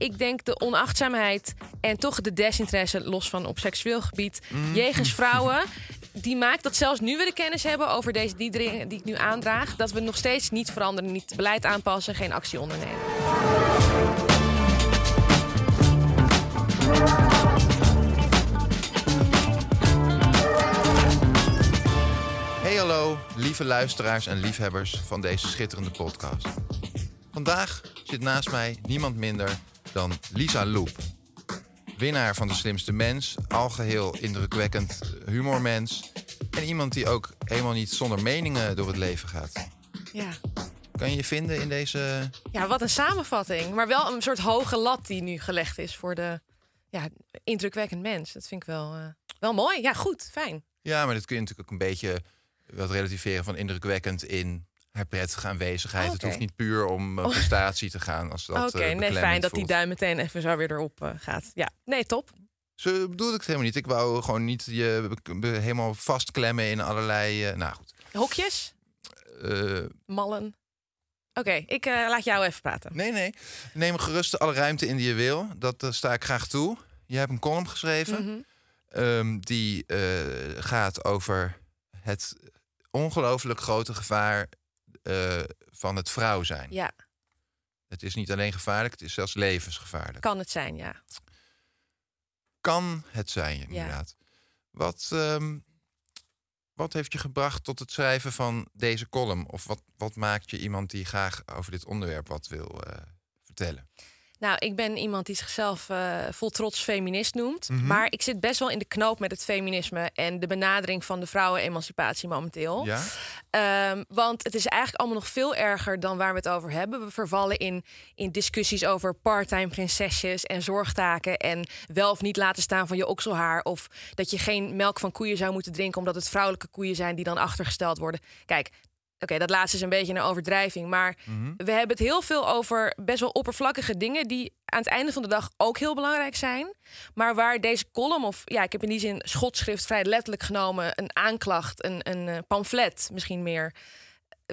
Ik denk de onachtzaamheid en toch de desinteresse, los van op seksueel gebied, jegens vrouwen. Die maakt dat zelfs nu we de kennis hebben over deze, die dingen die ik nu aandraag, dat we nog steeds niet veranderen, niet beleid aanpassen, geen actie ondernemen. Hey hallo, lieve luisteraars en liefhebbers van deze schitterende podcast. Vandaag zit naast mij niemand minder dan Lisa Loep. Winnaar van De Slimste Mens, algeheel indrukwekkend humormens... en iemand die ook helemaal niet zonder meningen door het leven gaat. Ja. Kan je je vinden in deze... ja, wat een samenvatting. Maar wel een soort hoge lat die nu gelegd is voor de ja, indrukwekkend mens. Dat vind ik wel, eh, wel mooi. Ja, goed, fijn. Ja, maar dat kun je natuurlijk ook een beetje wat relativeren van indrukwekkend in haar prettige aanwezigheid. Het hoeft niet puur om uh, prestatie te gaan. Als dat, Oké, eh, nee, fijn dat die duim meteen even zo weer erop eh, gaat. Ja, nee, top. Zo bedoelde ik het helemaal niet. Ik wou gewoon niet je helemaal vastklemmen in allerlei... eh, nou goed. Hokjes, mallen. Oké, ik laat jou even praten. nee, nee. Neem gerust alle ruimte in die je wil. Dat sta ik graag toe. Je hebt een column geschreven. Mhm. ehm, die gaat over het ongelooflijk grote gevaar eh, van het vrouw zijn. Ja, Het is niet alleen gevaarlijk, het is zelfs levensgevaarlijk. kan het zijn, ja. Kan het zijn, inderdaad. Wat, ehm, wat heeft je gebracht tot het schrijven van deze column? Of wat, wat maakt je iemand die graag over dit onderwerp wat wil eh, vertellen? Nou, ik ben iemand die zichzelf eh, vol trots feminist noemt. Mhm. Maar ik zit best wel in de knoop met het feminisme en de benadering van de vrouwenemancipatie momenteel. Ja? Ehm, want het is eigenlijk allemaal nog veel erger dan waar we het over hebben. We vervallen in, in discussies over parttime prinsesjes en zorgtaken. En wel of niet laten staan van je okselhaar. Of dat je geen melk van koeien zou moeten drinken. omdat het vrouwelijke koeien zijn die dan achtergesteld worden. Kijk. Oké, dat laatste is een beetje een overdrijving. Maar we hebben het heel veel over best wel oppervlakkige dingen. die aan het einde van de dag ook heel belangrijk zijn. Maar waar deze column, of ja, ik heb in die zin schotschrift vrij letterlijk genomen. een aanklacht, een, een eh, pamflet misschien meer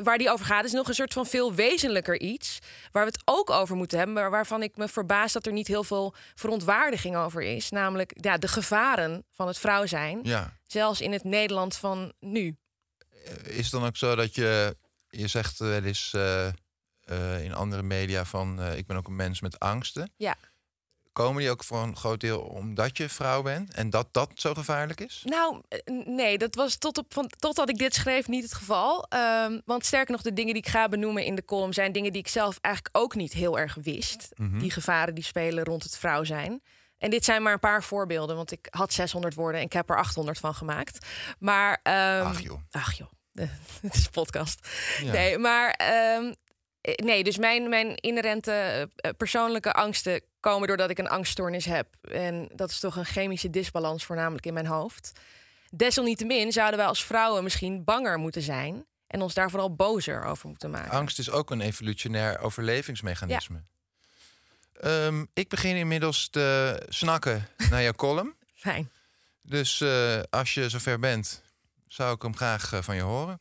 waar die over gaat, is nog een soort van veel wezenlijker iets. Waar we het ook over moeten hebben, maar waarvan ik me verbaas dat er niet heel veel verontwaardiging over is. Namelijk ja, de gevaren van het vrouw zijn. ja. Zelfs in het Nederland van nu. Is het dan ook zo dat je... Je zegt wel eens eh, eh, in andere media van... eh, ik ben ook een mens met angsten. Ja. Komen die ook voor een groot deel omdat je vrouw bent? En dat dat zo gevaarlijk is? Nou, eh, nee, dat was tot op, van, totdat ik dit schreef niet het geval. Ehm, want sterker nog, de dingen die ik ga benoemen in de column zijn dingen die ik zelf eigenlijk ook niet heel erg wist. Die gevaren die spelen rond het vrouw zijn. En dit zijn maar een paar voorbeelden, want ik had 600 woorden en ik heb er 800 van gemaakt. Maar, ehm, Ach joh. Ach joh, het is een podcast. Ja. Nee, maar ehm, eh, nee, dus mijn, mijn inherente eh, persoonlijke angsten komen doordat ik een angststoornis heb. En dat is toch een chemische disbalans voornamelijk in mijn hoofd. Desalniettemin zouden wij als vrouwen misschien banger moeten zijn en ons daar vooral bozer over moeten maken. Angst is ook een evolutionair overlevingsmechanisme. Ehm, ik begin inmiddels te snakken naar jouw column. Fijn. Dus eh, als je zover bent, zou ik hem graag eh, van je horen.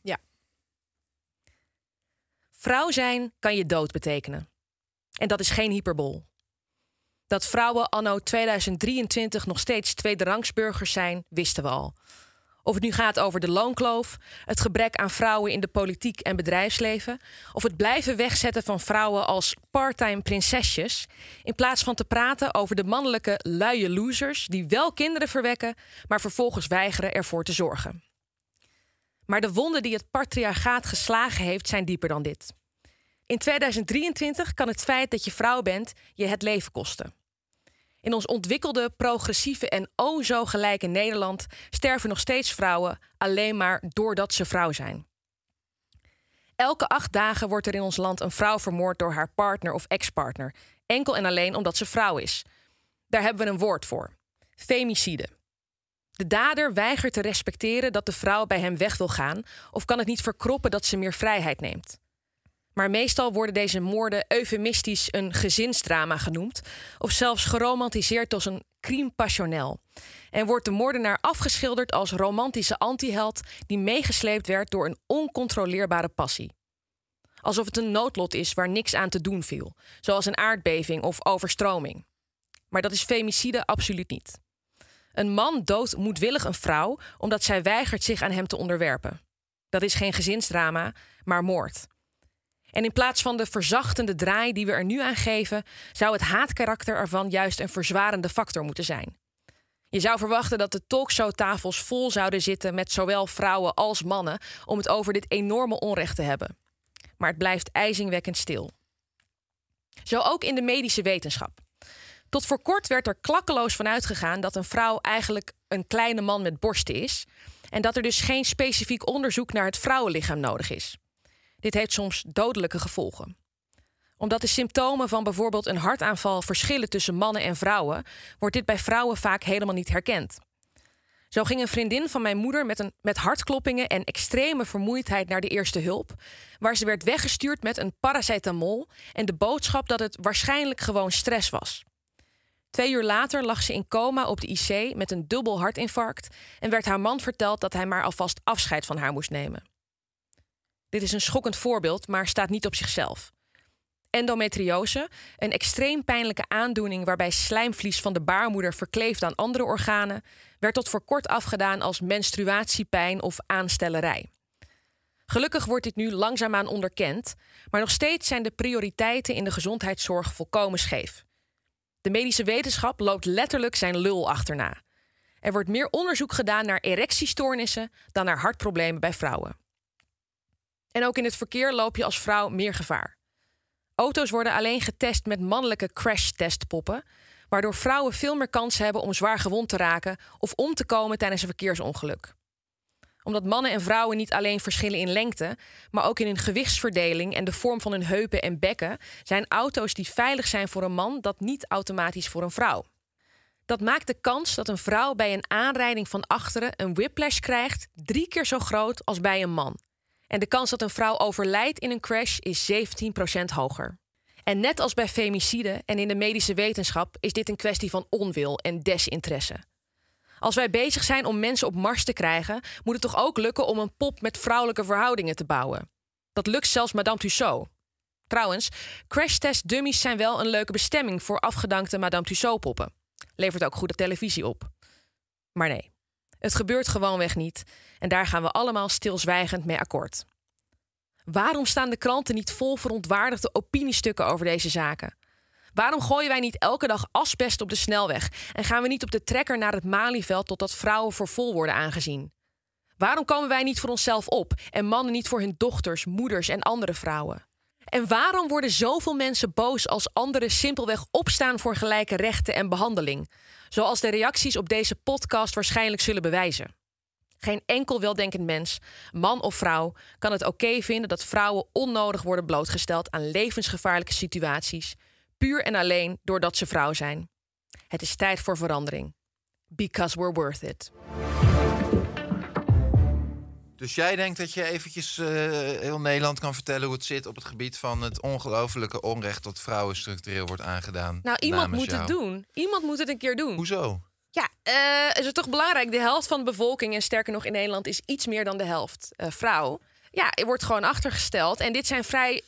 Vrouw zijn kan je dood betekenen. En dat is geen hyperbol. Dat vrouwen anno 2023 nog steeds tweederangsburgers zijn, wisten we al. Of het nu gaat over de loonkloof, het gebrek aan vrouwen in de politiek en bedrijfsleven, of het blijven wegzetten van vrouwen als parttime prinsesjes, in plaats van te praten over de mannelijke luie losers die wel kinderen verwekken, maar vervolgens weigeren ervoor te zorgen. Maar de wonden die het patriarchaat geslagen heeft zijn dieper dan dit. In 2023 kan het feit dat je vrouw bent je het leven kosten. In ons ontwikkelde, progressieve en o zo gelijke Nederland sterven nog steeds vrouwen alleen maar doordat ze vrouw zijn. Elke acht dagen wordt er in ons land een vrouw vermoord door haar partner of ex-partner, enkel en alleen omdat ze vrouw is. Daar hebben we een woord voor: femicide. De dader weigert te respecteren dat de vrouw bij hem weg wil gaan of kan het niet verkroppen dat ze meer vrijheid neemt. Maar meestal worden deze moorden eufemistisch een gezinsdrama genoemd, of zelfs geromantiseerd als een crime passionnel. En wordt de moordenaar afgeschilderd als romantische antiheld die meegesleept werd door een oncontroleerbare passie. Alsof het een noodlot is waar niks aan te doen viel, zoals een aardbeving of overstroming. Maar dat is femicide absoluut niet. Een man doodt moedwillig een vrouw omdat zij weigert zich aan hem te onderwerpen. Dat is geen gezinsdrama, maar moord. En in plaats van de verzachtende draai die we er nu aan geven, zou het haatkarakter ervan juist een verzwarende factor moeten zijn. Je zou verwachten dat de talkshowtafels vol zouden zitten met zowel vrouwen als mannen om het over dit enorme onrecht te hebben. Maar het blijft ijzingwekkend stil. Zo ook in de medische wetenschap. Tot voor kort werd er klakkeloos van uitgegaan dat een vrouw eigenlijk een kleine man met borsten is en dat er dus geen specifiek onderzoek naar het vrouwenlichaam nodig is. Dit heeft soms dodelijke gevolgen. Omdat de symptomen van bijvoorbeeld een hartaanval verschillen tussen mannen en vrouwen, wordt dit bij vrouwen vaak helemaal niet herkend. Zo ging een vriendin van mijn moeder met, een, met hartkloppingen en extreme vermoeidheid naar de eerste hulp, waar ze werd weggestuurd met een paracetamol en de boodschap dat het waarschijnlijk gewoon stress was. Twee uur later lag ze in coma op de IC met een dubbel hartinfarct en werd haar man verteld dat hij maar alvast afscheid van haar moest nemen. Dit is een schokkend voorbeeld, maar staat niet op zichzelf. Endometriose, een extreem pijnlijke aandoening waarbij slijmvlies van de baarmoeder verkleeft aan andere organen, werd tot voor kort afgedaan als menstruatiepijn of aanstellerij. Gelukkig wordt dit nu langzaamaan onderkend, maar nog steeds zijn de prioriteiten in de gezondheidszorg volkomen scheef. De medische wetenschap loopt letterlijk zijn lul achterna. Er wordt meer onderzoek gedaan naar erectiestoornissen dan naar hartproblemen bij vrouwen. En ook in het verkeer loop je als vrouw meer gevaar. Auto's worden alleen getest met mannelijke crash-testpoppen, waardoor vrouwen veel meer kans hebben om zwaar gewond te raken of om te komen tijdens een verkeersongeluk. Omdat mannen en vrouwen niet alleen verschillen in lengte, maar ook in hun gewichtsverdeling en de vorm van hun heupen en bekken, zijn auto's die veilig zijn voor een man dat niet automatisch voor een vrouw. Dat maakt de kans dat een vrouw bij een aanrijding van achteren een whiplash krijgt drie keer zo groot als bij een man. En de kans dat een vrouw overlijdt in een crash is 17% hoger. En net als bij femicide en in de medische wetenschap is dit een kwestie van onwil en desinteresse. Als wij bezig zijn om mensen op Mars te krijgen, moet het toch ook lukken om een pop met vrouwelijke verhoudingen te bouwen. Dat lukt zelfs Madame Tussaud. Trouwens, crashtest dummies zijn wel een leuke bestemming voor afgedankte Madame Tussaud-poppen. Levert ook goede televisie op. Maar nee, het gebeurt gewoonweg niet en daar gaan we allemaal stilzwijgend mee akkoord. Waarom staan de kranten niet vol verontwaardigde opiniestukken over deze zaken? Waarom gooien wij niet elke dag asbest op de snelweg en gaan we niet op de trekker naar het Malieveld totdat vrouwen voor vol worden aangezien? Waarom komen wij niet voor onszelf op en mannen niet voor hun dochters, moeders en andere vrouwen? En waarom worden zoveel mensen boos als anderen simpelweg opstaan voor gelijke rechten en behandeling? Zoals de reacties op deze podcast waarschijnlijk zullen bewijzen. Geen enkel weldenkend mens, man of vrouw, kan het oké vinden dat vrouwen onnodig worden blootgesteld aan levensgevaarlijke situaties, puur en alleen doordat ze vrouw zijn. Het is tijd voor verandering. Because we're worth it. Dus jij denkt dat je eventjes uh, heel Nederland kan vertellen hoe het zit op het gebied van het ongelofelijke onrecht dat vrouwen structureel wordt aangedaan? Nou, iemand moet het doen. Iemand moet het een keer doen. Hoezo? Ja, uh, is het toch belangrijk? De helft van de bevolking, en sterker nog in Nederland, is iets meer dan de helft uh, vrouw. Ja, er wordt gewoon achtergesteld. En dit zijn vrij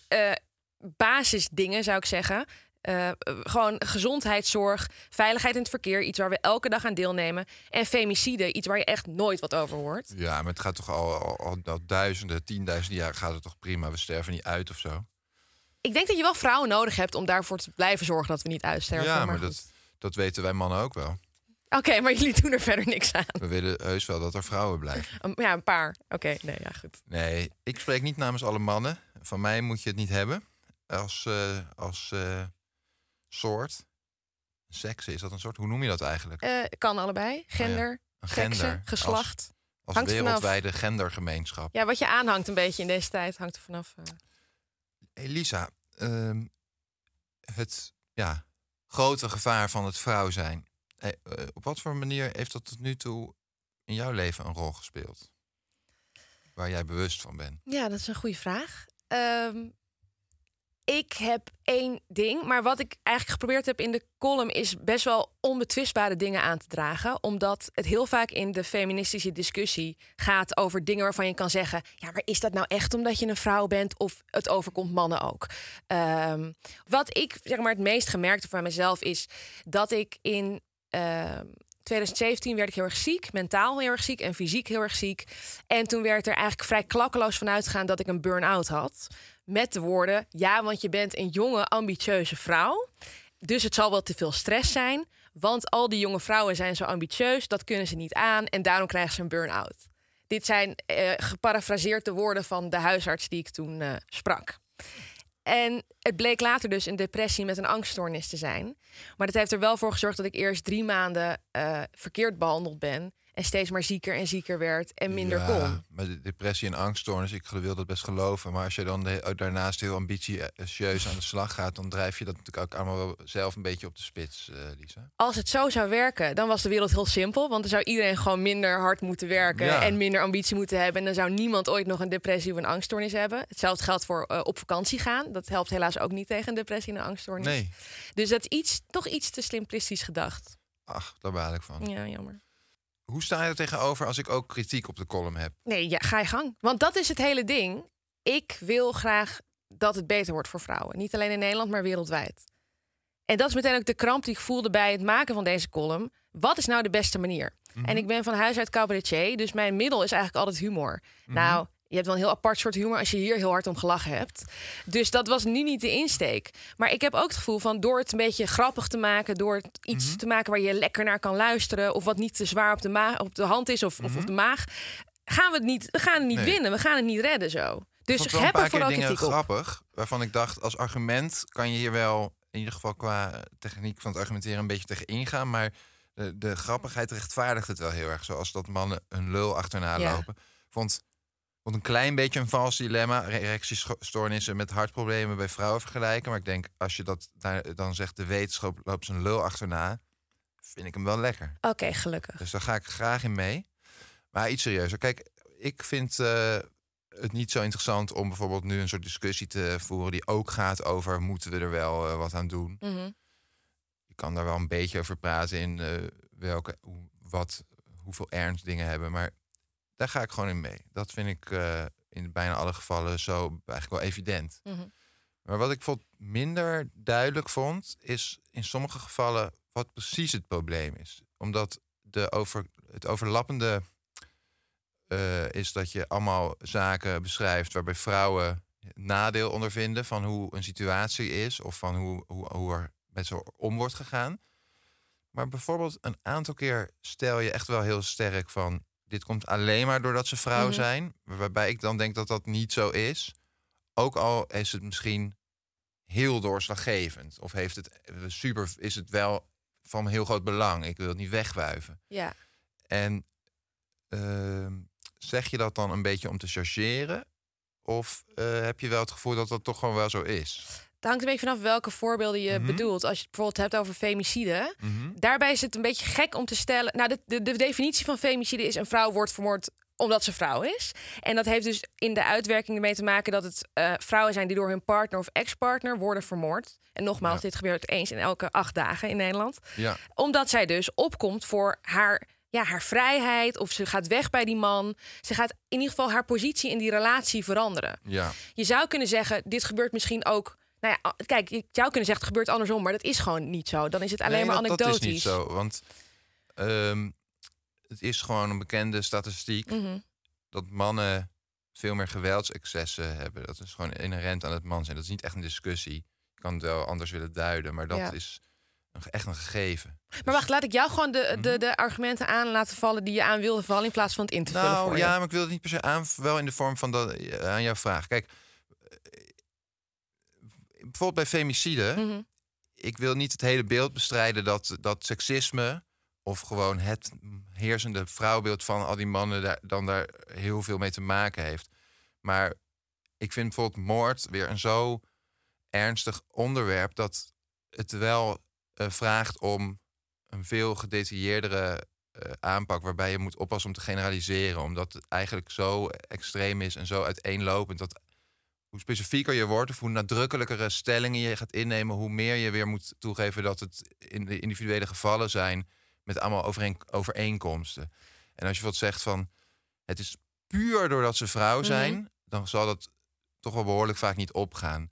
basisdingen, zou ik zeggen. Eh, eh, gewoon gezondheidszorg, veiligheid in het verkeer, iets waar we elke dag aan deelnemen. En femicide, iets waar je echt nooit wat over hoort. Ja, maar het gaat toch al, al, duizenden, tienduizenden jaar gaat het toch prima. We sterven niet uit of zo. Ik denk dat je wel vrouwen nodig hebt om daarvoor te blijven zorgen dat we niet uitsterven. ja, maar dat, dat weten wij mannen ook wel. Oké, maar jullie doen er verder niks aan. We willen heus wel dat er vrouwen blijven. Ja, een paar. Oké, nee, ja, goed. Nee, ik spreek niet namens alle mannen. Van mij moet je het niet hebben. Als, eh, als soort. Seks, is dat een soort? Hoe noem je dat eigenlijk? Eh, kan allebei. Gender, sekse, gender. geslacht. Als hangt er wereldwijde gendergemeenschap. Ja, wat je aanhangt een beetje in deze tijd, hangt er vanaf. eh. Elisa, ehm, het ja, grote gevaar van het vrouw zijn. Eh, op wat voor manier heeft dat tot nu toe in jouw leven een rol gespeeld? Waar jij bewust van bent. Ja, dat is een goede vraag. Ehm, ik heb één ding, maar wat ik eigenlijk geprobeerd heb in de column is best wel onbetwistbare dingen aan te dragen, omdat het heel vaak in de feministische discussie gaat over dingen waarvan je kan zeggen: ja, maar is dat nou echt omdat je een vrouw bent of het overkomt mannen ook? Ehm, wat ik zeg maar het meest gemerkt heb van mezelf is dat ik in ehm, 2017 werd ik heel erg ziek, mentaal heel erg ziek en fysiek heel erg ziek. En toen werd er eigenlijk vrij klakkeloos van uitgegaan dat ik een burn-out had. Met de woorden: ja, want je bent een jonge, ambitieuze vrouw. Dus het zal wel te veel stress zijn. Want al die jonge vrouwen zijn zo ambitieus, dat kunnen ze niet aan. En daarom krijgen ze een burn-out. Dit zijn eh, geparafraseerd de woorden van de huisarts die ik toen eh, sprak. En het bleek later dus een depressie met een angststoornis te zijn. Maar dat heeft er wel voor gezorgd dat ik eerst drie maanden eh, verkeerd behandeld ben. En steeds maar zieker en zieker werd en minder ja, kon. Maar de depressie en angststoornis, ik wil dat best geloven. Maar als je dan de- daarnaast heel ambitieus aan de slag gaat, dan drijf je dat natuurlijk ook allemaal wel zelf een beetje op de spits, eh, Lisa. Als het zo zou werken, dan was de wereld heel simpel. Want dan zou iedereen gewoon minder hard moeten werken Ja. en minder ambitie moeten hebben. En dan zou niemand ooit nog een depressie of een angststoornis hebben. Hetzelfde geldt voor eh, op vakantie gaan. Dat helpt helaas ook niet tegen een depressie en een angststoornis. Nee, Dus dat is iets, toch iets te simplistisch gedacht. ach, daar baal ik van. Ja, jammer. Hoe sta je er tegenover als ik ook kritiek op de column heb? Nee, ja, ga je gang. Want dat is het hele ding. Ik wil graag dat het beter wordt voor vrouwen. Niet alleen in Nederland, maar wereldwijd. En dat is meteen ook de kramp die ik voelde bij het maken van deze column. Wat is nou de beste manier? En ik ben van huis uit cabaretier, dus mijn middel is eigenlijk altijd humor. Nou, je hebt wel een heel apart soort humor als je hier heel hard om gelachen hebt. Dus dat was nu niet de insteek. Maar ik heb ook het gevoel van door het een beetje grappig te maken, door het iets te maken waar je lekker naar kan luisteren, of wat niet te zwaar op de, ma- op de hand is of, of op de maag, gaan we het niet, we gaan het niet Nee. winnen, we gaan het niet redden zo. Dus ik heb een er vooral dingen grappig, waarvan ik dacht, als argument kan je hier wel, in ieder geval qua techniek van het argumenteren, een beetje tegen ingaan. Maar de, de grappigheid rechtvaardigt het wel heel erg. Zoals dat mannen een lul achterna Ja. lopen. Vond, vond een klein beetje een vals dilemma. Erectiestoornissen met hartproblemen bij vrouwen vergelijken. Maar ik denk, als je dat daar, dan zegt, de wetenschap loopt zijn lul achterna, vind ik hem wel lekker. Oké, gelukkig. Dus daar ga ik graag in mee. Maar iets serieuzer. Kijk, ik vind eh, het niet zo interessant om bijvoorbeeld nu een soort discussie te voeren die ook gaat over moeten we er wel eh, wat aan doen. Mhm. Je kan daar wel een beetje over praten in eh, welke, hoe, wat, hoeveel ernst dingen hebben. Maar daar ga ik gewoon in mee. Dat vind ik eh, in bijna alle gevallen zo eigenlijk wel evident. Mhm. Maar wat ik vond minder duidelijk vond, is in sommige gevallen wat precies het probleem is. Omdat de over, het overlappende eh, is dat je allemaal zaken beschrijft waarbij vrouwen nadeel ondervinden van hoe een situatie is of van hoe, hoe, hoe er met ze om wordt gegaan. Maar bijvoorbeeld een aantal keer stel je echt wel heel sterk van dit komt alleen maar doordat ze vrouw Mhm. zijn. Waarbij ik dan denk dat dat niet zo is. Ook al is het misschien heel doorslaggevend. Of heeft het eh, super, is het wel van heel groot belang. Ik wil het niet wegwuiven. Ja. En ehm, zeg je dat dan een beetje om te chargeren? Of eh, heb je wel het gevoel dat dat toch gewoon wel zo is? Het hangt een beetje vanaf welke voorbeelden je Mhm. bedoelt. Als je het bijvoorbeeld hebt over femicide. Mhm. Daarbij is het een beetje gek om te stellen. Nou, de, de, de definitie van femicide is: een vrouw wordt vermoord omdat ze vrouw is. En dat heeft dus in de uitwerking ermee te maken dat het eh, vrouwen zijn die door hun partner of ex-partner worden vermoord. En nogmaals, Ja. dit gebeurt eens in elke acht dagen in Nederland. Ja, Omdat zij dus opkomt voor haar, ja, haar vrijheid. Of ze gaat weg bij die man. Ze gaat in ieder geval haar positie in die relatie veranderen. ja. Je zou kunnen zeggen, dit gebeurt misschien ook Nou ja, kijk, je zou kunnen zeggen het gebeurt andersom, maar dat is gewoon niet zo. Dan is het alleen Nee, maar anekdotisch. Dat is niet zo, want ehm, het is gewoon een bekende statistiek Mhm. dat mannen veel meer geweldsexcessen hebben. Dat is gewoon inherent aan het man zijn. Dat is niet echt een discussie. Je kan het wel anders willen duiden, maar dat Ja. is echt een gegeven. Maar wacht, laat ik jou gewoon de, Mhm. de, de argumenten aan laten vallen die je aan wilde vallen in plaats van het in te vullen Nou voor ja, je. maar ik wil het niet per se aan, wel in de vorm van dat, eh, aan jouw vraag. Kijk, bijvoorbeeld bij femicide. Mhm. ik wil niet het hele beeld bestrijden dat, dat seksisme of gewoon het heersende vrouwbeeld van al die mannen daar, dan daar heel veel mee te maken heeft. Maar ik vind bijvoorbeeld moord weer een zo ernstig onderwerp dat het wel eh, vraagt om een veel gedetailleerdere eh, aanpak waarbij je moet oppassen om te generaliseren, omdat het eigenlijk zo extreem is en zo uiteenlopend dat hoe specifieker je wordt of hoe nadrukkelijkere stellingen je gaat innemen, hoe meer je weer moet toegeven dat het in de individuele gevallen zijn met allemaal overeen, overeenkomsten. En als je wat zegt van het is puur doordat ze vrouw zijn, dan zal dat toch wel behoorlijk vaak niet opgaan.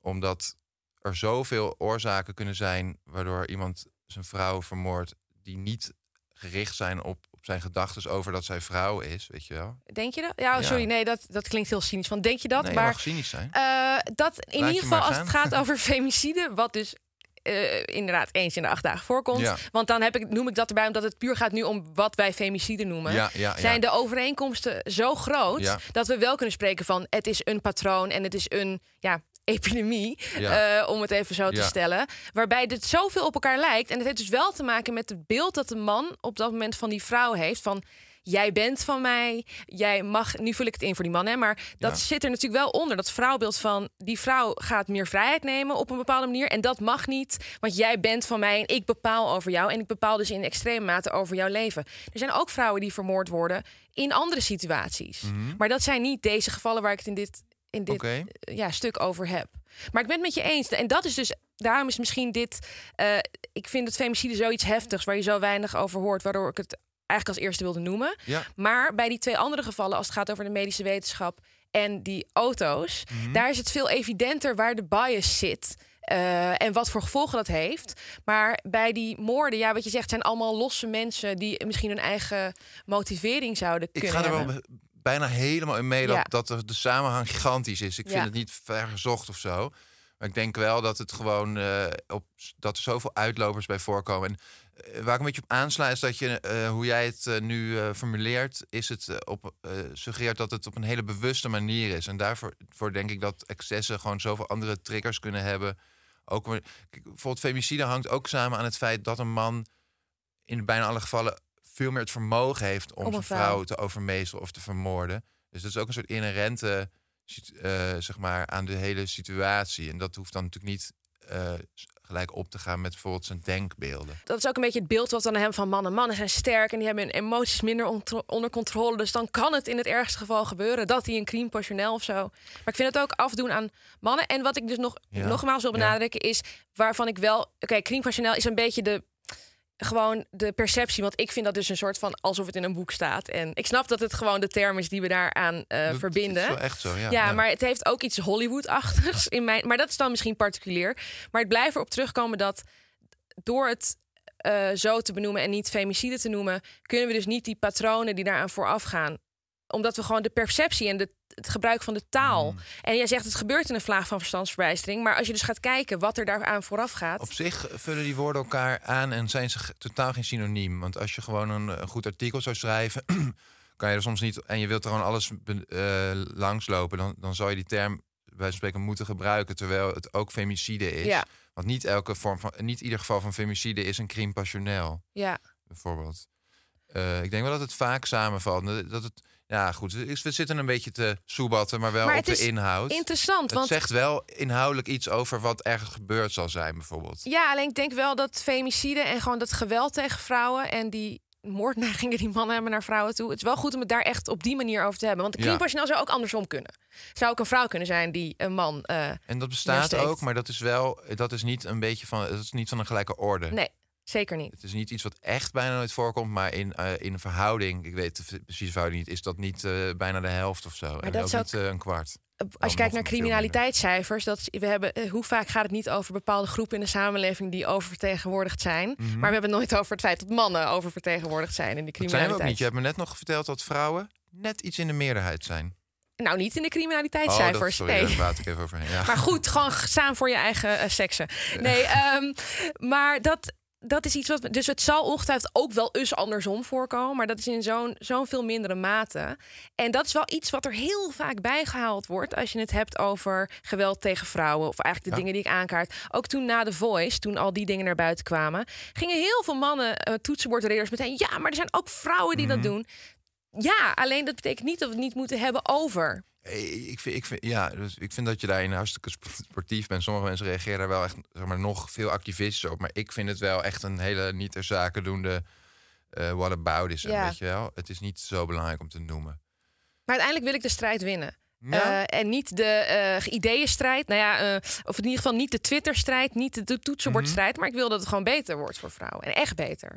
Omdat er zoveel oorzaken kunnen zijn waardoor iemand zijn vrouw vermoordt die niet gericht zijn op zijn gedachten over dat zij vrouw is, weet je wel. Denk je dat? Ja, oh, Ja. sorry, nee, dat, dat klinkt heel cynisch. Van, denk je dat? nee, maar mag cynisch zijn. eh, dat in Laat ieder geval als het gaat over femicide, wat dus eh, inderdaad eens in de acht dagen voorkomt. Ja. Want dan heb ik, noem ik dat erbij omdat het puur gaat nu om wat wij femicide noemen. Ja, ja, ja. Zijn de overeenkomsten zo groot dat we wel kunnen spreken van het is een patroon en het is een ja, epidemie, Ja. eh, om het even zo te Ja. stellen. Waarbij dit zoveel op elkaar lijkt. En het heeft dus wel te maken met het beeld dat de man op dat moment van die vrouw heeft. Van jij bent van mij, jij mag, nu vul ik het in voor die man, hè, maar dat Ja. zit er natuurlijk wel onder. Dat vrouwbeeld van die vrouw gaat meer vrijheid nemen op een bepaalde manier. En dat mag niet, want jij bent van mij en ik bepaal over jou. En ik bepaal dus in extreme mate over jouw leven. Er zijn ook vrouwen die vermoord worden in andere situaties. Maar dat zijn niet deze gevallen waar ik het in dit, in dit Mhm. Eh, ja, stuk over heb. Maar ik ben het met je eens. En dat is dus, daarom is misschien dit. eh, ik vind het femicide zoiets heftigs waar je zo weinig over hoort, waardoor ik het eigenlijk als eerste wilde noemen. Ja. Maar bij die twee andere gevallen, als het gaat over de medische wetenschap en die auto's, daar is het veel evidenter waar de bias zit. eh, en wat voor gevolgen dat heeft. Maar bij die moorden, ja, wat je zegt, zijn allemaal losse mensen die misschien hun eigen motivering zouden Ik kunnen ga er wel bijna helemaal in mee dat, Ja. dat de, samenhang gigantisch is. Ik vind het niet vergezocht of zo. Maar ik denk wel dat het gewoon eh, op dat er zoveel uitlopers bij voorkomen. En eh, waar ik een beetje op aansla is dat je, eh, hoe jij het nu formuleert, is het op suggereert dat het op een hele bewuste manier is. En daarvoor voor denk ik dat excessen gewoon zoveel andere triggers kunnen hebben. Ook kijk, bijvoorbeeld femicide hangt ook samen aan het feit dat een man in bijna alle gevallen veel meer het vermogen heeft om Om zijn vrouw. vrouw te overmeesteren of te vermoorden. Dus dat is ook een soort inherente, eh, zeg maar, aan de hele situatie. En dat hoeft dan natuurlijk niet eh, gelijk op te gaan met bijvoorbeeld zijn denkbeelden. dat is ook een beetje het beeld wat dan hebben van mannen. Mannen zijn sterk en die hebben hun emoties minder onder controle. Dus dan kan het in het ergste geval gebeuren dat hij een crime passionnel of zo. Maar ik vind het ook afdoen aan mannen. En wat ik dus nog Ja, nogmaals wil ja. benadrukken is waarvan ik wel. Oké, crime passionnel is een beetje de gewoon de perceptie. Want ik vind dat dus een soort van alsof het in een boek staat. En ik snap dat het gewoon de term is die we daaraan eh Dat verbinden. is wel echt zo, ja. Ja, maar het heeft ook iets Hollywood-achtigs in mijn. Maar dat is dan misschien particulier. Maar ik blijf erop terugkomen dat door het eh, zo te benoemen en niet femicide te noemen, kunnen we dus niet die patronen die daaraan vooraf gaan. Omdat we gewoon de perceptie en de, het gebruik van de taal. Mm. En jij zegt het gebeurt in een vlaag van verstandsverbijstering. Maar als je dus gaat kijken wat er daaraan vooraf gaat. Op zich vullen die woorden elkaar aan en zijn ze totaal geen synoniem. Want als je gewoon een, een goed artikel zou schrijven, kan je er soms niet. En je wilt er gewoon alles eh, langslopen, dan, dan zou je die term bij spreken moeten gebruiken. Terwijl het ook femicide is. Ja. Want niet elke vorm van. Niet ieder geval van femicide is een crime passionnel, Ja, bijvoorbeeld. Eh, ik denk wel dat het vaak samenvalt. Dat het. Ja, goed. We zitten een beetje te soebatten, maar wel Maar op de inhoud. interessant. Het Want zegt wel inhoudelijk iets over wat ergens gebeurd zal zijn, bijvoorbeeld. Ja, alleen ik denk wel dat femicide en gewoon dat geweld tegen vrouwen en die moordneigingen die mannen hebben naar vrouwen toe. Het is wel goed om het daar echt op die manier over te hebben. Want de crime zou ook andersom kunnen. Zou ook een vrouw kunnen zijn die een man. eh, En dat bestaat neersteekt. ook, maar dat is wel, dat is niet een beetje van, dat is niet van een gelijke orde. nee. Zeker niet. Het is niet iets wat echt bijna nooit voorkomt, maar in, eh, in een verhouding, ik weet de precieze verhouding niet, is dat niet eh, bijna de helft of zo. en dat is ook- niet eh, een kwart. Als je kijkt naar criminaliteitscijfers, dat we hebben, hoe vaak gaat het niet over bepaalde groepen in de samenleving die oververtegenwoordigd zijn. Maar we hebben het nooit over het feit dat mannen oververtegenwoordigd zijn in de Mhm. Dat zijn we ook criminaliteit. niet. Je hebt me net nog verteld dat vrouwen net iets in de meerderheid zijn. Nou, niet in de Oh, dat, criminaliteitscijfers. sorry, nee. daar ik even overheen. Ja. Maar goed, gewoon staan voor je eigen eh, seksen. Nee, ehm, maar dat, dat is iets wat. Dus het zal ongetwijfeld ook wel eens andersom voorkomen. Maar dat is in zo'n zo'n veel mindere mate. En dat is wel iets wat er heel vaak bijgehaald wordt. als je het hebt over geweld tegen vrouwen. Of eigenlijk de Ja. dingen die ik aankaart. Ook toen na The Voice, toen al die dingen naar buiten kwamen. gingen heel veel mannen, eh toetsenbordreaders, meteen. Ja, maar er zijn ook vrouwen die Mhm. dat doen. Ja, alleen dat betekent niet dat we het niet moeten hebben over. Eh, Ik vind, ik, vind, ja, dus ik vind dat je daarin hartstikke sp- sportief bent. Sommige mensen reageren daar wel echt zeg maar, nog veel activistisch op. Maar ik vind het wel echt een hele niet ter zake doende eh what about is. Ja. Weet je wel? Het is niet zo belangrijk om te noemen. Maar uiteindelijk wil ik de strijd winnen. Ja. Eh, en niet de eh ideeënstrijd. Nou ja, of in ieder geval niet de Twitter-strijd, niet de, toetsenbordstrijd. Maar ik wil dat het gewoon beter wordt voor vrouwen. En echt beter.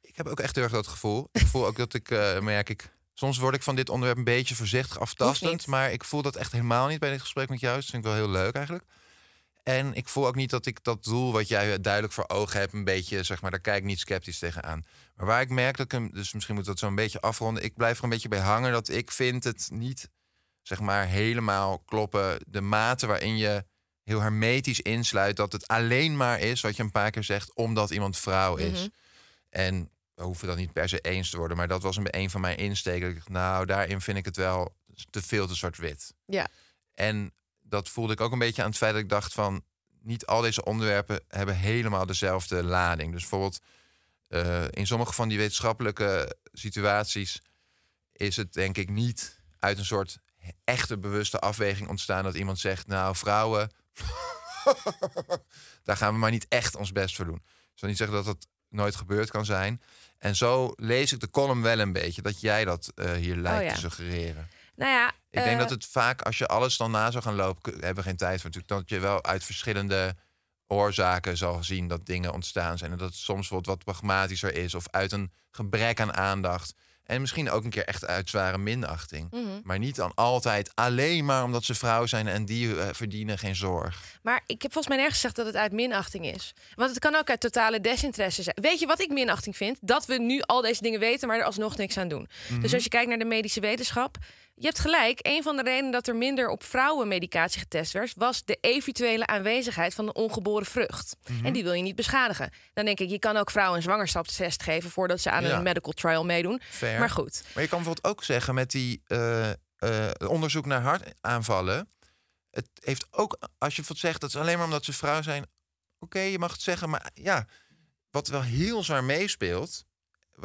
Ik heb ook echt heel erg dat gevoel. Ik voel ook dat ik, merk ik... Soms word ik van dit onderwerp een beetje voorzichtig aftastend. Maar ik voel dat echt helemaal niet bij dit gesprek met jou. Dat vind ik wel heel leuk eigenlijk. En ik voel ook niet dat ik dat doel wat jij duidelijk voor ogen hebt... een beetje, zeg maar, daar kijk ik niet sceptisch tegenaan. Maar waar ik merk dat ik hem... Dus misschien moet dat zo een beetje afronden. Ik blijf er een beetje bij hangen dat ik vind het niet, zeg maar, helemaal kloppen. De mate waarin je heel hermetisch insluit... dat het alleen maar is, wat je een paar keer zegt... omdat iemand vrouw is. Mhm. En we hoeven dat niet per se eens te worden. Maar dat was een, een van mijn insteken. Nou, daarin vind ik het wel te veel te zwart-wit. Ja. En dat voelde ik ook een beetje aan het feit dat ik dacht van... niet al deze onderwerpen hebben helemaal dezelfde lading. Dus bijvoorbeeld eh, in sommige van die wetenschappelijke situaties... is het denk ik niet uit een soort echte bewuste afweging ontstaan... dat iemand zegt, nou, vrouwen... daar gaan we maar niet echt ons best voor doen. Ik zal niet zeggen dat dat nooit gebeurd kan zijn. En zo lees ik de column wel een beetje... dat jij dat eh, hier lijkt Oh ja. te suggereren. Nou ja, Ik denk eh, dat het vaak, als je alles dan na zou gaan lopen, hebben we geen tijd voor natuurlijk, dat je wel uit verschillende oorzaken zal zien dat dingen ontstaan zijn. En dat het soms wat, wat pragmatischer is of uit een gebrek aan aandacht. En misschien ook een keer echt uit zware minachting. mhm. Maar niet dan altijd alleen maar omdat ze vrouw zijn en die eh, verdienen geen zorg. Maar ik heb volgens mij nergens gezegd dat het uit minachting is. Want het kan ook uit totale desinteresse zijn. Weet je wat ik minachting vind? Dat we nu al deze dingen weten, maar er alsnog niks aan doen. Mhm. Dus als je kijkt naar de medische wetenschap. Je hebt gelijk. Een van de redenen dat er minder op vrouwenmedicatie getest werd, was de eventuele aanwezigheid van de ongeboren vrucht. Mhm. En die wil je niet beschadigen. Dan denk ik, je kan ook vrouwen een zwangerschapstest geven voordat ze aan Ja. een medical trial meedoen. Fair. Maar goed. Maar je kan bijvoorbeeld ook zeggen met die eh, eh, onderzoek naar hartaanvallen. Het heeft ook, als je zegt dat is alleen maar omdat ze vrouw zijn. Oké, je mag het zeggen, maar ja, wat wel heel zwaar meespeelt.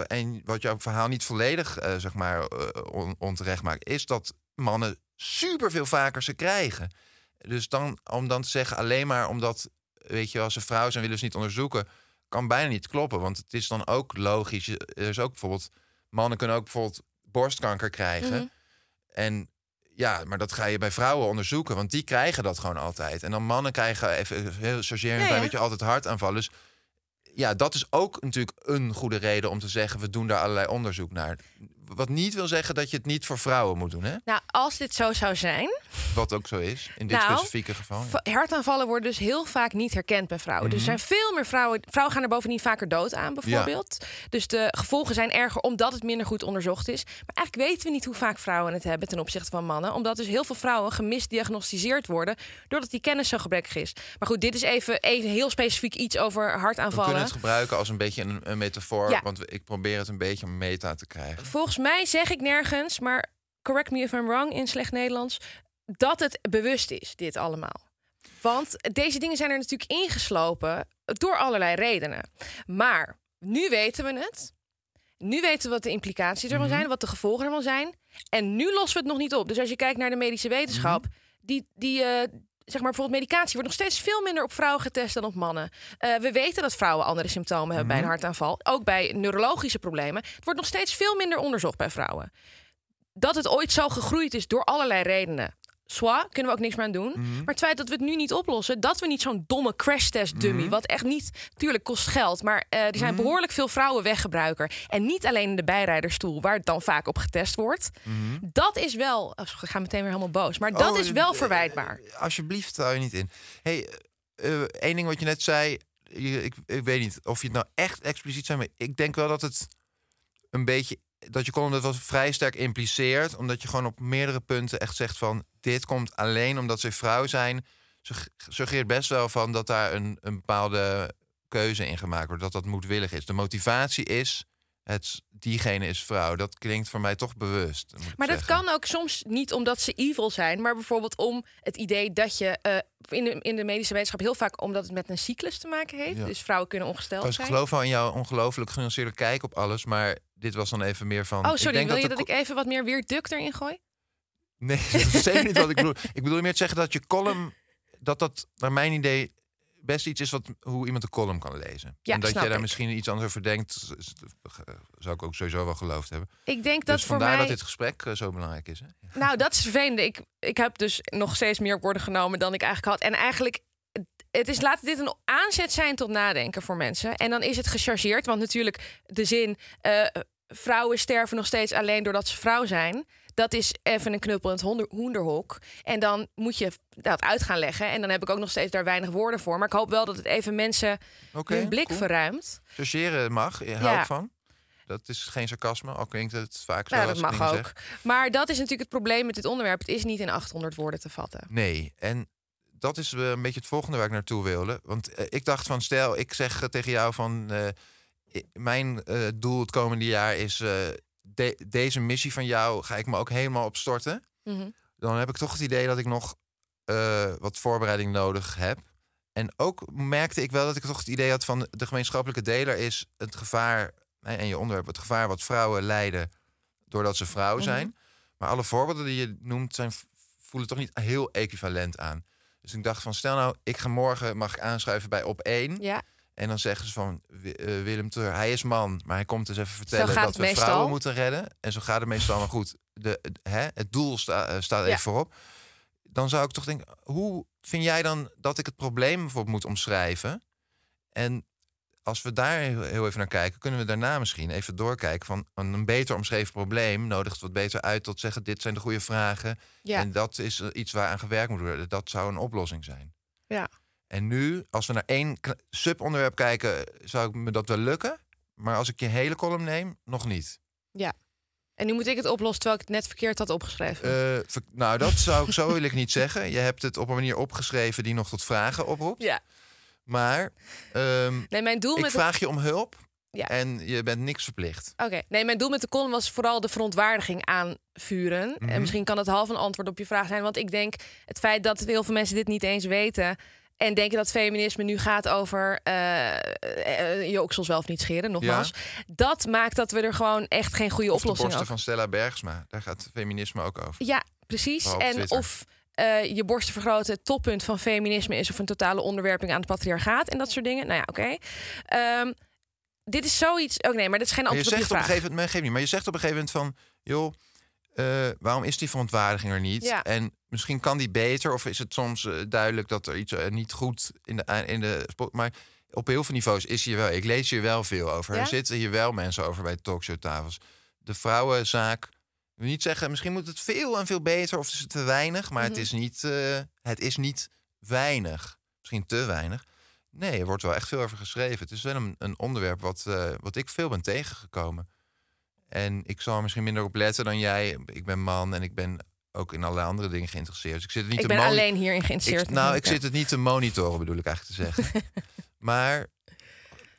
En wat jouw verhaal niet volledig, eh, zeg maar, eh, on- onterecht maakt, is dat mannen super veel vaker ze krijgen. Dus dan, om dan te zeggen, alleen maar omdat, weet je, als ze vrouw zijn, willen ze niet onderzoeken, kan bijna niet kloppen. Want het is dan ook logisch. Er is ook bijvoorbeeld, mannen kunnen ook bijvoorbeeld borstkanker krijgen. Mhm. En ja, maar dat ga je bij vrouwen onderzoeken, want die krijgen dat gewoon altijd. En dan mannen krijgen even heel chargeren, een Ja, beetje altijd hartaanvallen. Dus ja, dat is ook natuurlijk een goede reden om te zeggen, we doen daar allerlei onderzoek naar. Wat niet wil zeggen dat je het niet voor vrouwen moet doen, hè? Nou, als dit zo zou zijn, Wat ook zo is, in dit Nou, specifieke geval. ja. Va- Hartaanvallen worden dus heel vaak niet herkend bij vrouwen. Dus er zijn veel meer vrouwen. Vrouwen gaan er bovendien vaker dood aan, bijvoorbeeld. Dus de gevolgen zijn erger omdat het minder goed onderzocht is. Maar eigenlijk weten we niet hoe vaak vrouwen het hebben ten opzichte van mannen. Omdat dus heel veel vrouwen gemisdiagnosticeerd worden. doordat die kennis zo gebrekkig is. Maar goed, dit is even, even heel specifiek iets over We kunnen hartaanvallen. het gebruiken als een beetje een, een metafoor, Ja. want ik probeer het een beetje meta te krijgen. Volgens mij zeg ik nergens, maar correct me if I'm wrong in slecht Nederlands, dat het bewust is, dit allemaal. Want deze dingen zijn er natuurlijk ingeslopen door allerlei redenen. Maar nu weten we het. Nu weten we wat de implicaties ervan zijn, wat de gevolgen ervan zijn. En nu lossen we het nog niet op. Dus als je kijkt naar de medische wetenschap, die, die eh, zeg maar bijvoorbeeld medicatie wordt nog steeds veel minder op vrouwen getest dan op mannen. Eh, we weten dat vrouwen andere symptomen hebben bij een hartaanval, ook bij neurologische problemen. Het wordt nog steeds veel minder onderzocht bij vrouwen. Dat het ooit zo gegroeid is door allerlei redenen. Swa, kunnen we ook niks meer aan doen. Mhm. Maar het feit dat we het nu niet oplossen, dat we niet zo'n domme crash test dummy, Mhm. wat echt niet, tuurlijk kost geld, maar eh, er zijn behoorlijk veel vrouwen weggebruiker. En niet alleen in de bijrijderstoel, waar het dan vaak op getest wordt. Dat is wel, oh, ik ga meteen weer helemaal boos, maar dat Mhm. Oh, is wel eh, verwijtbaar. Alsjeblieft, hou je niet in. hey, eh, één ding wat je net zei. ik, ik weet niet of je het nou echt expliciet zei, maar ik denk wel dat het een beetje dat je column dat was vrij sterk impliceert, omdat je gewoon op meerdere punten echt zegt van dit komt alleen omdat ze vrouw zijn. Sug- Suggereert best wel van dat daar een, een bepaalde keuze in gemaakt wordt, dat dat moedwillig is. De motivatie is het diegene is vrouw. Dat klinkt voor mij toch bewust. Maar dat zeggen. kan ook soms niet omdat ze evil zijn, maar bijvoorbeeld om het idee dat je eh, in, de, in de medische wetenschap heel vaak omdat het met een cyclus te maken heeft. Ja. Dus vrouwen kunnen ongesteld Trouwens, ik zijn. geloof wel in jouw ongelooflijk genuanceerde kijk op alles, maar dit was dan even meer van. Oh, ik sorry, denk wil je de dat ik even wat meer weer duk erin gooi? Nee, dat is zeker niet wat ik bedoel. Ik bedoel meer te zeggen dat je column, dat dat naar mijn idee best iets is wat hoe iemand een column kan lezen. Ja, en dat jij daar ik. misschien iets anders over denkt, zou ik ook sowieso wel geloofd hebben. Ik denk dat dus voor vandaar mij. dat dit gesprek eh, zo belangrijk is. Hè? Nou, dat is vervelend. Ik, ik heb dus nog steeds meer woorden genomen dan ik eigenlijk had. En eigenlijk, het is, laat dit een aanzet zijn tot nadenken voor mensen. En dan is het gechargeerd. Want natuurlijk, de zin... eh, vrouwen sterven nog steeds alleen doordat ze vrouw zijn. Dat is even een knuppel in het honder- hoenderhok. En dan moet je dat uit gaan leggen. En dan heb ik ook nog steeds daar weinig woorden voor. Maar ik hoop wel dat het even mensen Oké, hun blik cool. verruimt. Chargeren mag, ik hou Ja. ik van. Dat is geen sarcasme, al klinkt het vaak zo. Als dat mag ook. zeg. Maar dat is natuurlijk het probleem met dit onderwerp. Het is niet in 800 woorden te vatten. Nee, en dat is eh, een beetje het volgende waar ik naartoe wilde. Want eh, ik dacht van, stel, ik zeg eh, tegen jou van... eh, mijn eh, doel het komende jaar is... de- deze missie van jou ga ik me ook helemaal op storten. Mhm. Dan heb ik toch het idee dat ik nog eh, wat voorbereiding nodig heb. En ook merkte ik wel dat ik toch het idee had van... de gemeenschappelijke deler is het gevaar... en je onderwerp, het gevaar wat vrouwen lijden... doordat ze vrouw Mhm. zijn. Maar alle voorbeelden die je noemt zijn, voelen toch niet heel equivalent aan. Dus ik dacht van, stel nou, ik ga morgen, mag ik aanschuiven bij op 1. Ja. En dan zeggen ze van, eh, Willem Teur, hij is man. Maar hij komt dus even vertellen dat we meestal. vrouwen moeten redden. En zo gaat het meestal. Maar goed, de, hè, het doel sta, eh, staat even Ja. voorop. Dan zou ik toch denken, hoe vind jij dan dat ik het probleem bijvoorbeeld moet omschrijven? En als we daar heel even naar kijken, kunnen we daarna misschien even doorkijken van een beter omschreven probleem nodigt wat beter uit tot zeggen dit zijn de goede vragen Ja. en dat is eh, iets waar aan gewerkt moet worden. Dat zou een oplossing zijn. Ja. En nu, als we naar één subonderwerp kijken, zou ik me dat wel lukken. Maar als ik je hele column neem, nog niet. En nu moet ik het oplossen terwijl ik het net verkeerd had opgeschreven. Eh, ver- nou, dat zou ik zo wil ik niet zeggen. Je hebt het op een manier opgeschreven die nog tot vragen oproept. ja. Maar ehm, Nee, mijn doel ik met vraag je om hulp Ja. en je bent niks verplicht. Oké. Nee, mijn doel met de column was vooral de verontwaardiging aanvuren. Mhm. En misschien kan het half een antwoord op je vraag zijn. Want ik denk het feit dat heel veel mensen dit niet eens weten... en denken dat feminisme nu gaat over eh, je oksels wel of niet scheren, nogmaals. Dat maakt dat we er gewoon echt geen goede Of de oplossing borsten over... van Stella Bergsma. Daar gaat feminisme ook over. Ja, precies. En Twitter. of eh, je borsten vergroten het toppunt van feminisme is... of een totale onderwerping aan het patriarchaat en dat soort dingen. Nou ja, oké. Ehm, dit is zoiets... Ook nee, maar dit is geen Maar je antwoord zegt op een gegeven moment, nee, geef niet, maar je zegt op een gegeven moment van, joh, waarom is die verontwaardiging er niet? Ja. En misschien kan die beter, of is het soms eh, duidelijk dat er iets eh, niet goed in de, eh, in de. Maar op heel veel niveaus is hier wel. Ik lees hier wel veel over. Ja? Er zitten hier wel mensen over bij talkshowtafels. De vrouwenzaak. Ik wil niet zeggen, misschien moet het veel en veel beter, of is het te weinig, maar Mhm. het, is niet, het is niet weinig. Misschien te weinig. Nee, er wordt wel echt veel over geschreven. Het is wel een, een onderwerp wat, wat ik veel ben tegengekomen. En ik zal er misschien minder op letten dan jij. Ik ben man en ik ben ook in allerlei andere dingen geïnteresseerd. Dus ik zit niet Ik te ben alleen hierin geïnteresseerd. ik, nou, ik zit het niet te monitoren, bedoel ik eigenlijk te zeggen. maar,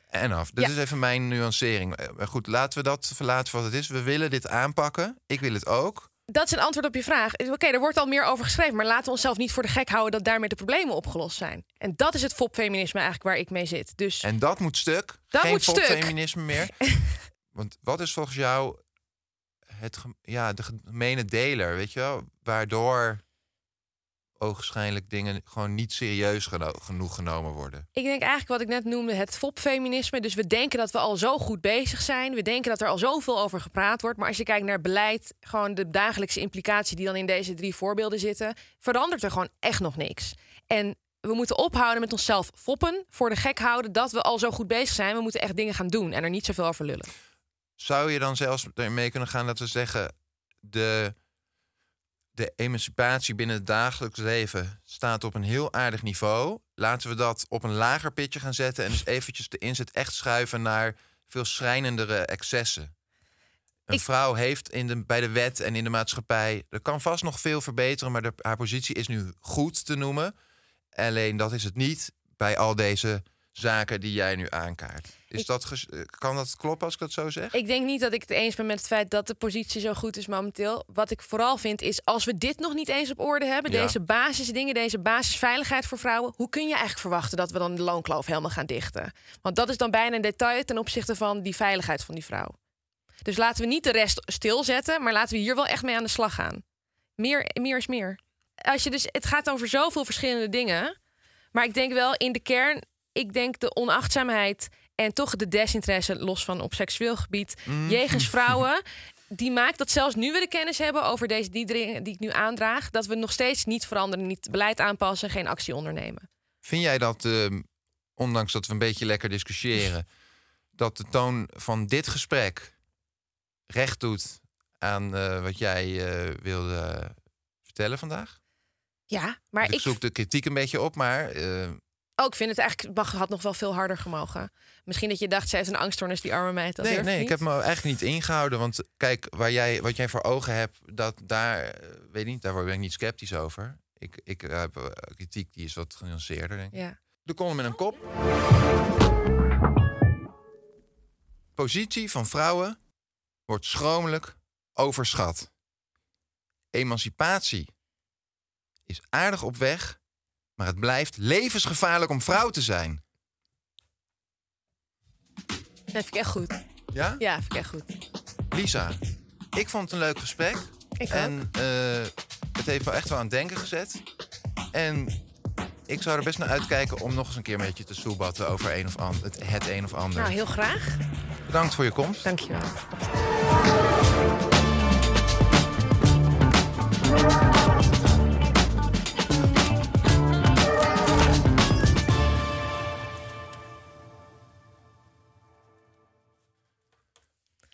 en af. Dit Ja. is even mijn nuancering. Eh, Maar goed, laten we dat verlaten voor wat het is. We willen dit aanpakken. Ik wil het ook. Dat is een antwoord op je vraag. Oké, er wordt al meer over geschreven, maar laten we onszelf niet voor de gek houden dat daarmee de problemen opgelost zijn. En dat is het fopfeminisme eigenlijk waar ik mee zit. Dus En dat moet stuk. Dat Geen moet stuk. feminisme meer. Want wat is volgens jou het, ja, de gemene deler, weet je wel? Waardoor ogenschijnlijk dingen gewoon niet serieus geno- genoeg genomen worden. Ik denk eigenlijk wat ik net noemde het fopfeminisme. Dus we denken dat we al zo goed bezig zijn. We denken dat er al zoveel over gepraat wordt. Maar als je kijkt naar beleid, gewoon de dagelijkse implicatie die dan in deze drie voorbeelden zitten, verandert er gewoon echt nog niks. En we moeten ophouden met onszelf foppen, voor de gek houden dat we al zo goed bezig zijn. We moeten echt dingen gaan doen en er niet zoveel over lullen. Zou je dan zelfs ermee kunnen gaan dat we zeggen... de, de emancipatie binnen het dagelijks leven staat op een heel aardig niveau. Laten we dat op een lager pitje gaan zetten... en dus eventjes de inzet echt schuiven naar veel schrijnendere excessen. Een Ik- vrouw heeft in de, bij de wet en in de maatschappij... er kan vast nog veel verbeteren, maar de, haar positie is nu goed te noemen. Alleen dat is het niet bij al deze zaken die jij nu aankaart. Is Ik- dat eh, kan dat kloppen als ik dat zo zeg? Ik denk niet dat ik het eens ben met het feit dat de positie zo goed is momenteel. Wat ik vooral vind is, als we dit nog niet eens op orde hebben, Ja. deze basisdingen, deze basisveiligheid voor vrouwen, hoe kun je eigenlijk verwachten dat we dan de loonkloof helemaal gaan dichten? Want dat is dan bijna een detail ten opzichte van die veiligheid van die vrouw. Dus laten we niet de rest stilzetten, maar laten we hier wel echt mee aan de slag gaan. Meer, meer is meer. Als je dus, het gaat over zoveel verschillende dingen. Maar ik denk wel in de kern, ik denk de onachtzaamheid en toch de desinteresse, los van op seksueel gebied, jegens vrouwen. Die maakt dat zelfs nu we de kennis hebben over deze die dingen die ik nu aandraag, dat we nog steeds niet veranderen, niet beleid aanpassen, geen actie ondernemen. Vind jij dat, ehm, ondanks dat we een beetje lekker discussiëren, dat de toon van dit gesprek recht doet aan eh, wat jij eh, wilde vertellen vandaag? Ja, maar ik, ik, zoek de kritiek een beetje op, maar eh, oh, ik vind het eigenlijk, mag, had nog wel veel harder gemogen. Misschien dat je dacht, zij is een angststoornis, die arme meid. Dat nee, nee, ik heb me eigenlijk niet ingehouden. Want kijk, waar jij, wat jij voor ogen hebt, dat daar, eh, weet niet, daar ben ik niet sceptisch over. Ik, ik heb eh, kritiek die is wat genuanceerder, denk ik. Ja. De column met een kop. Positie van vrouwen wordt schromelijk overschat. Emancipatie is aardig op weg, maar het blijft levensgevaarlijk om vrouw te zijn. Dat vind ik echt goed. Ja? Ja, vind ik echt goed. Lisa, ik vond het een leuk gesprek. Ik ook. en eh, het heeft me echt wel aan het denken gezet. En ik zou er best naar uitkijken om nog eens een keer met je te soebatten over een of an- het, het een of ander. Nou, heel graag. Bedankt voor je komst. Dankjewel.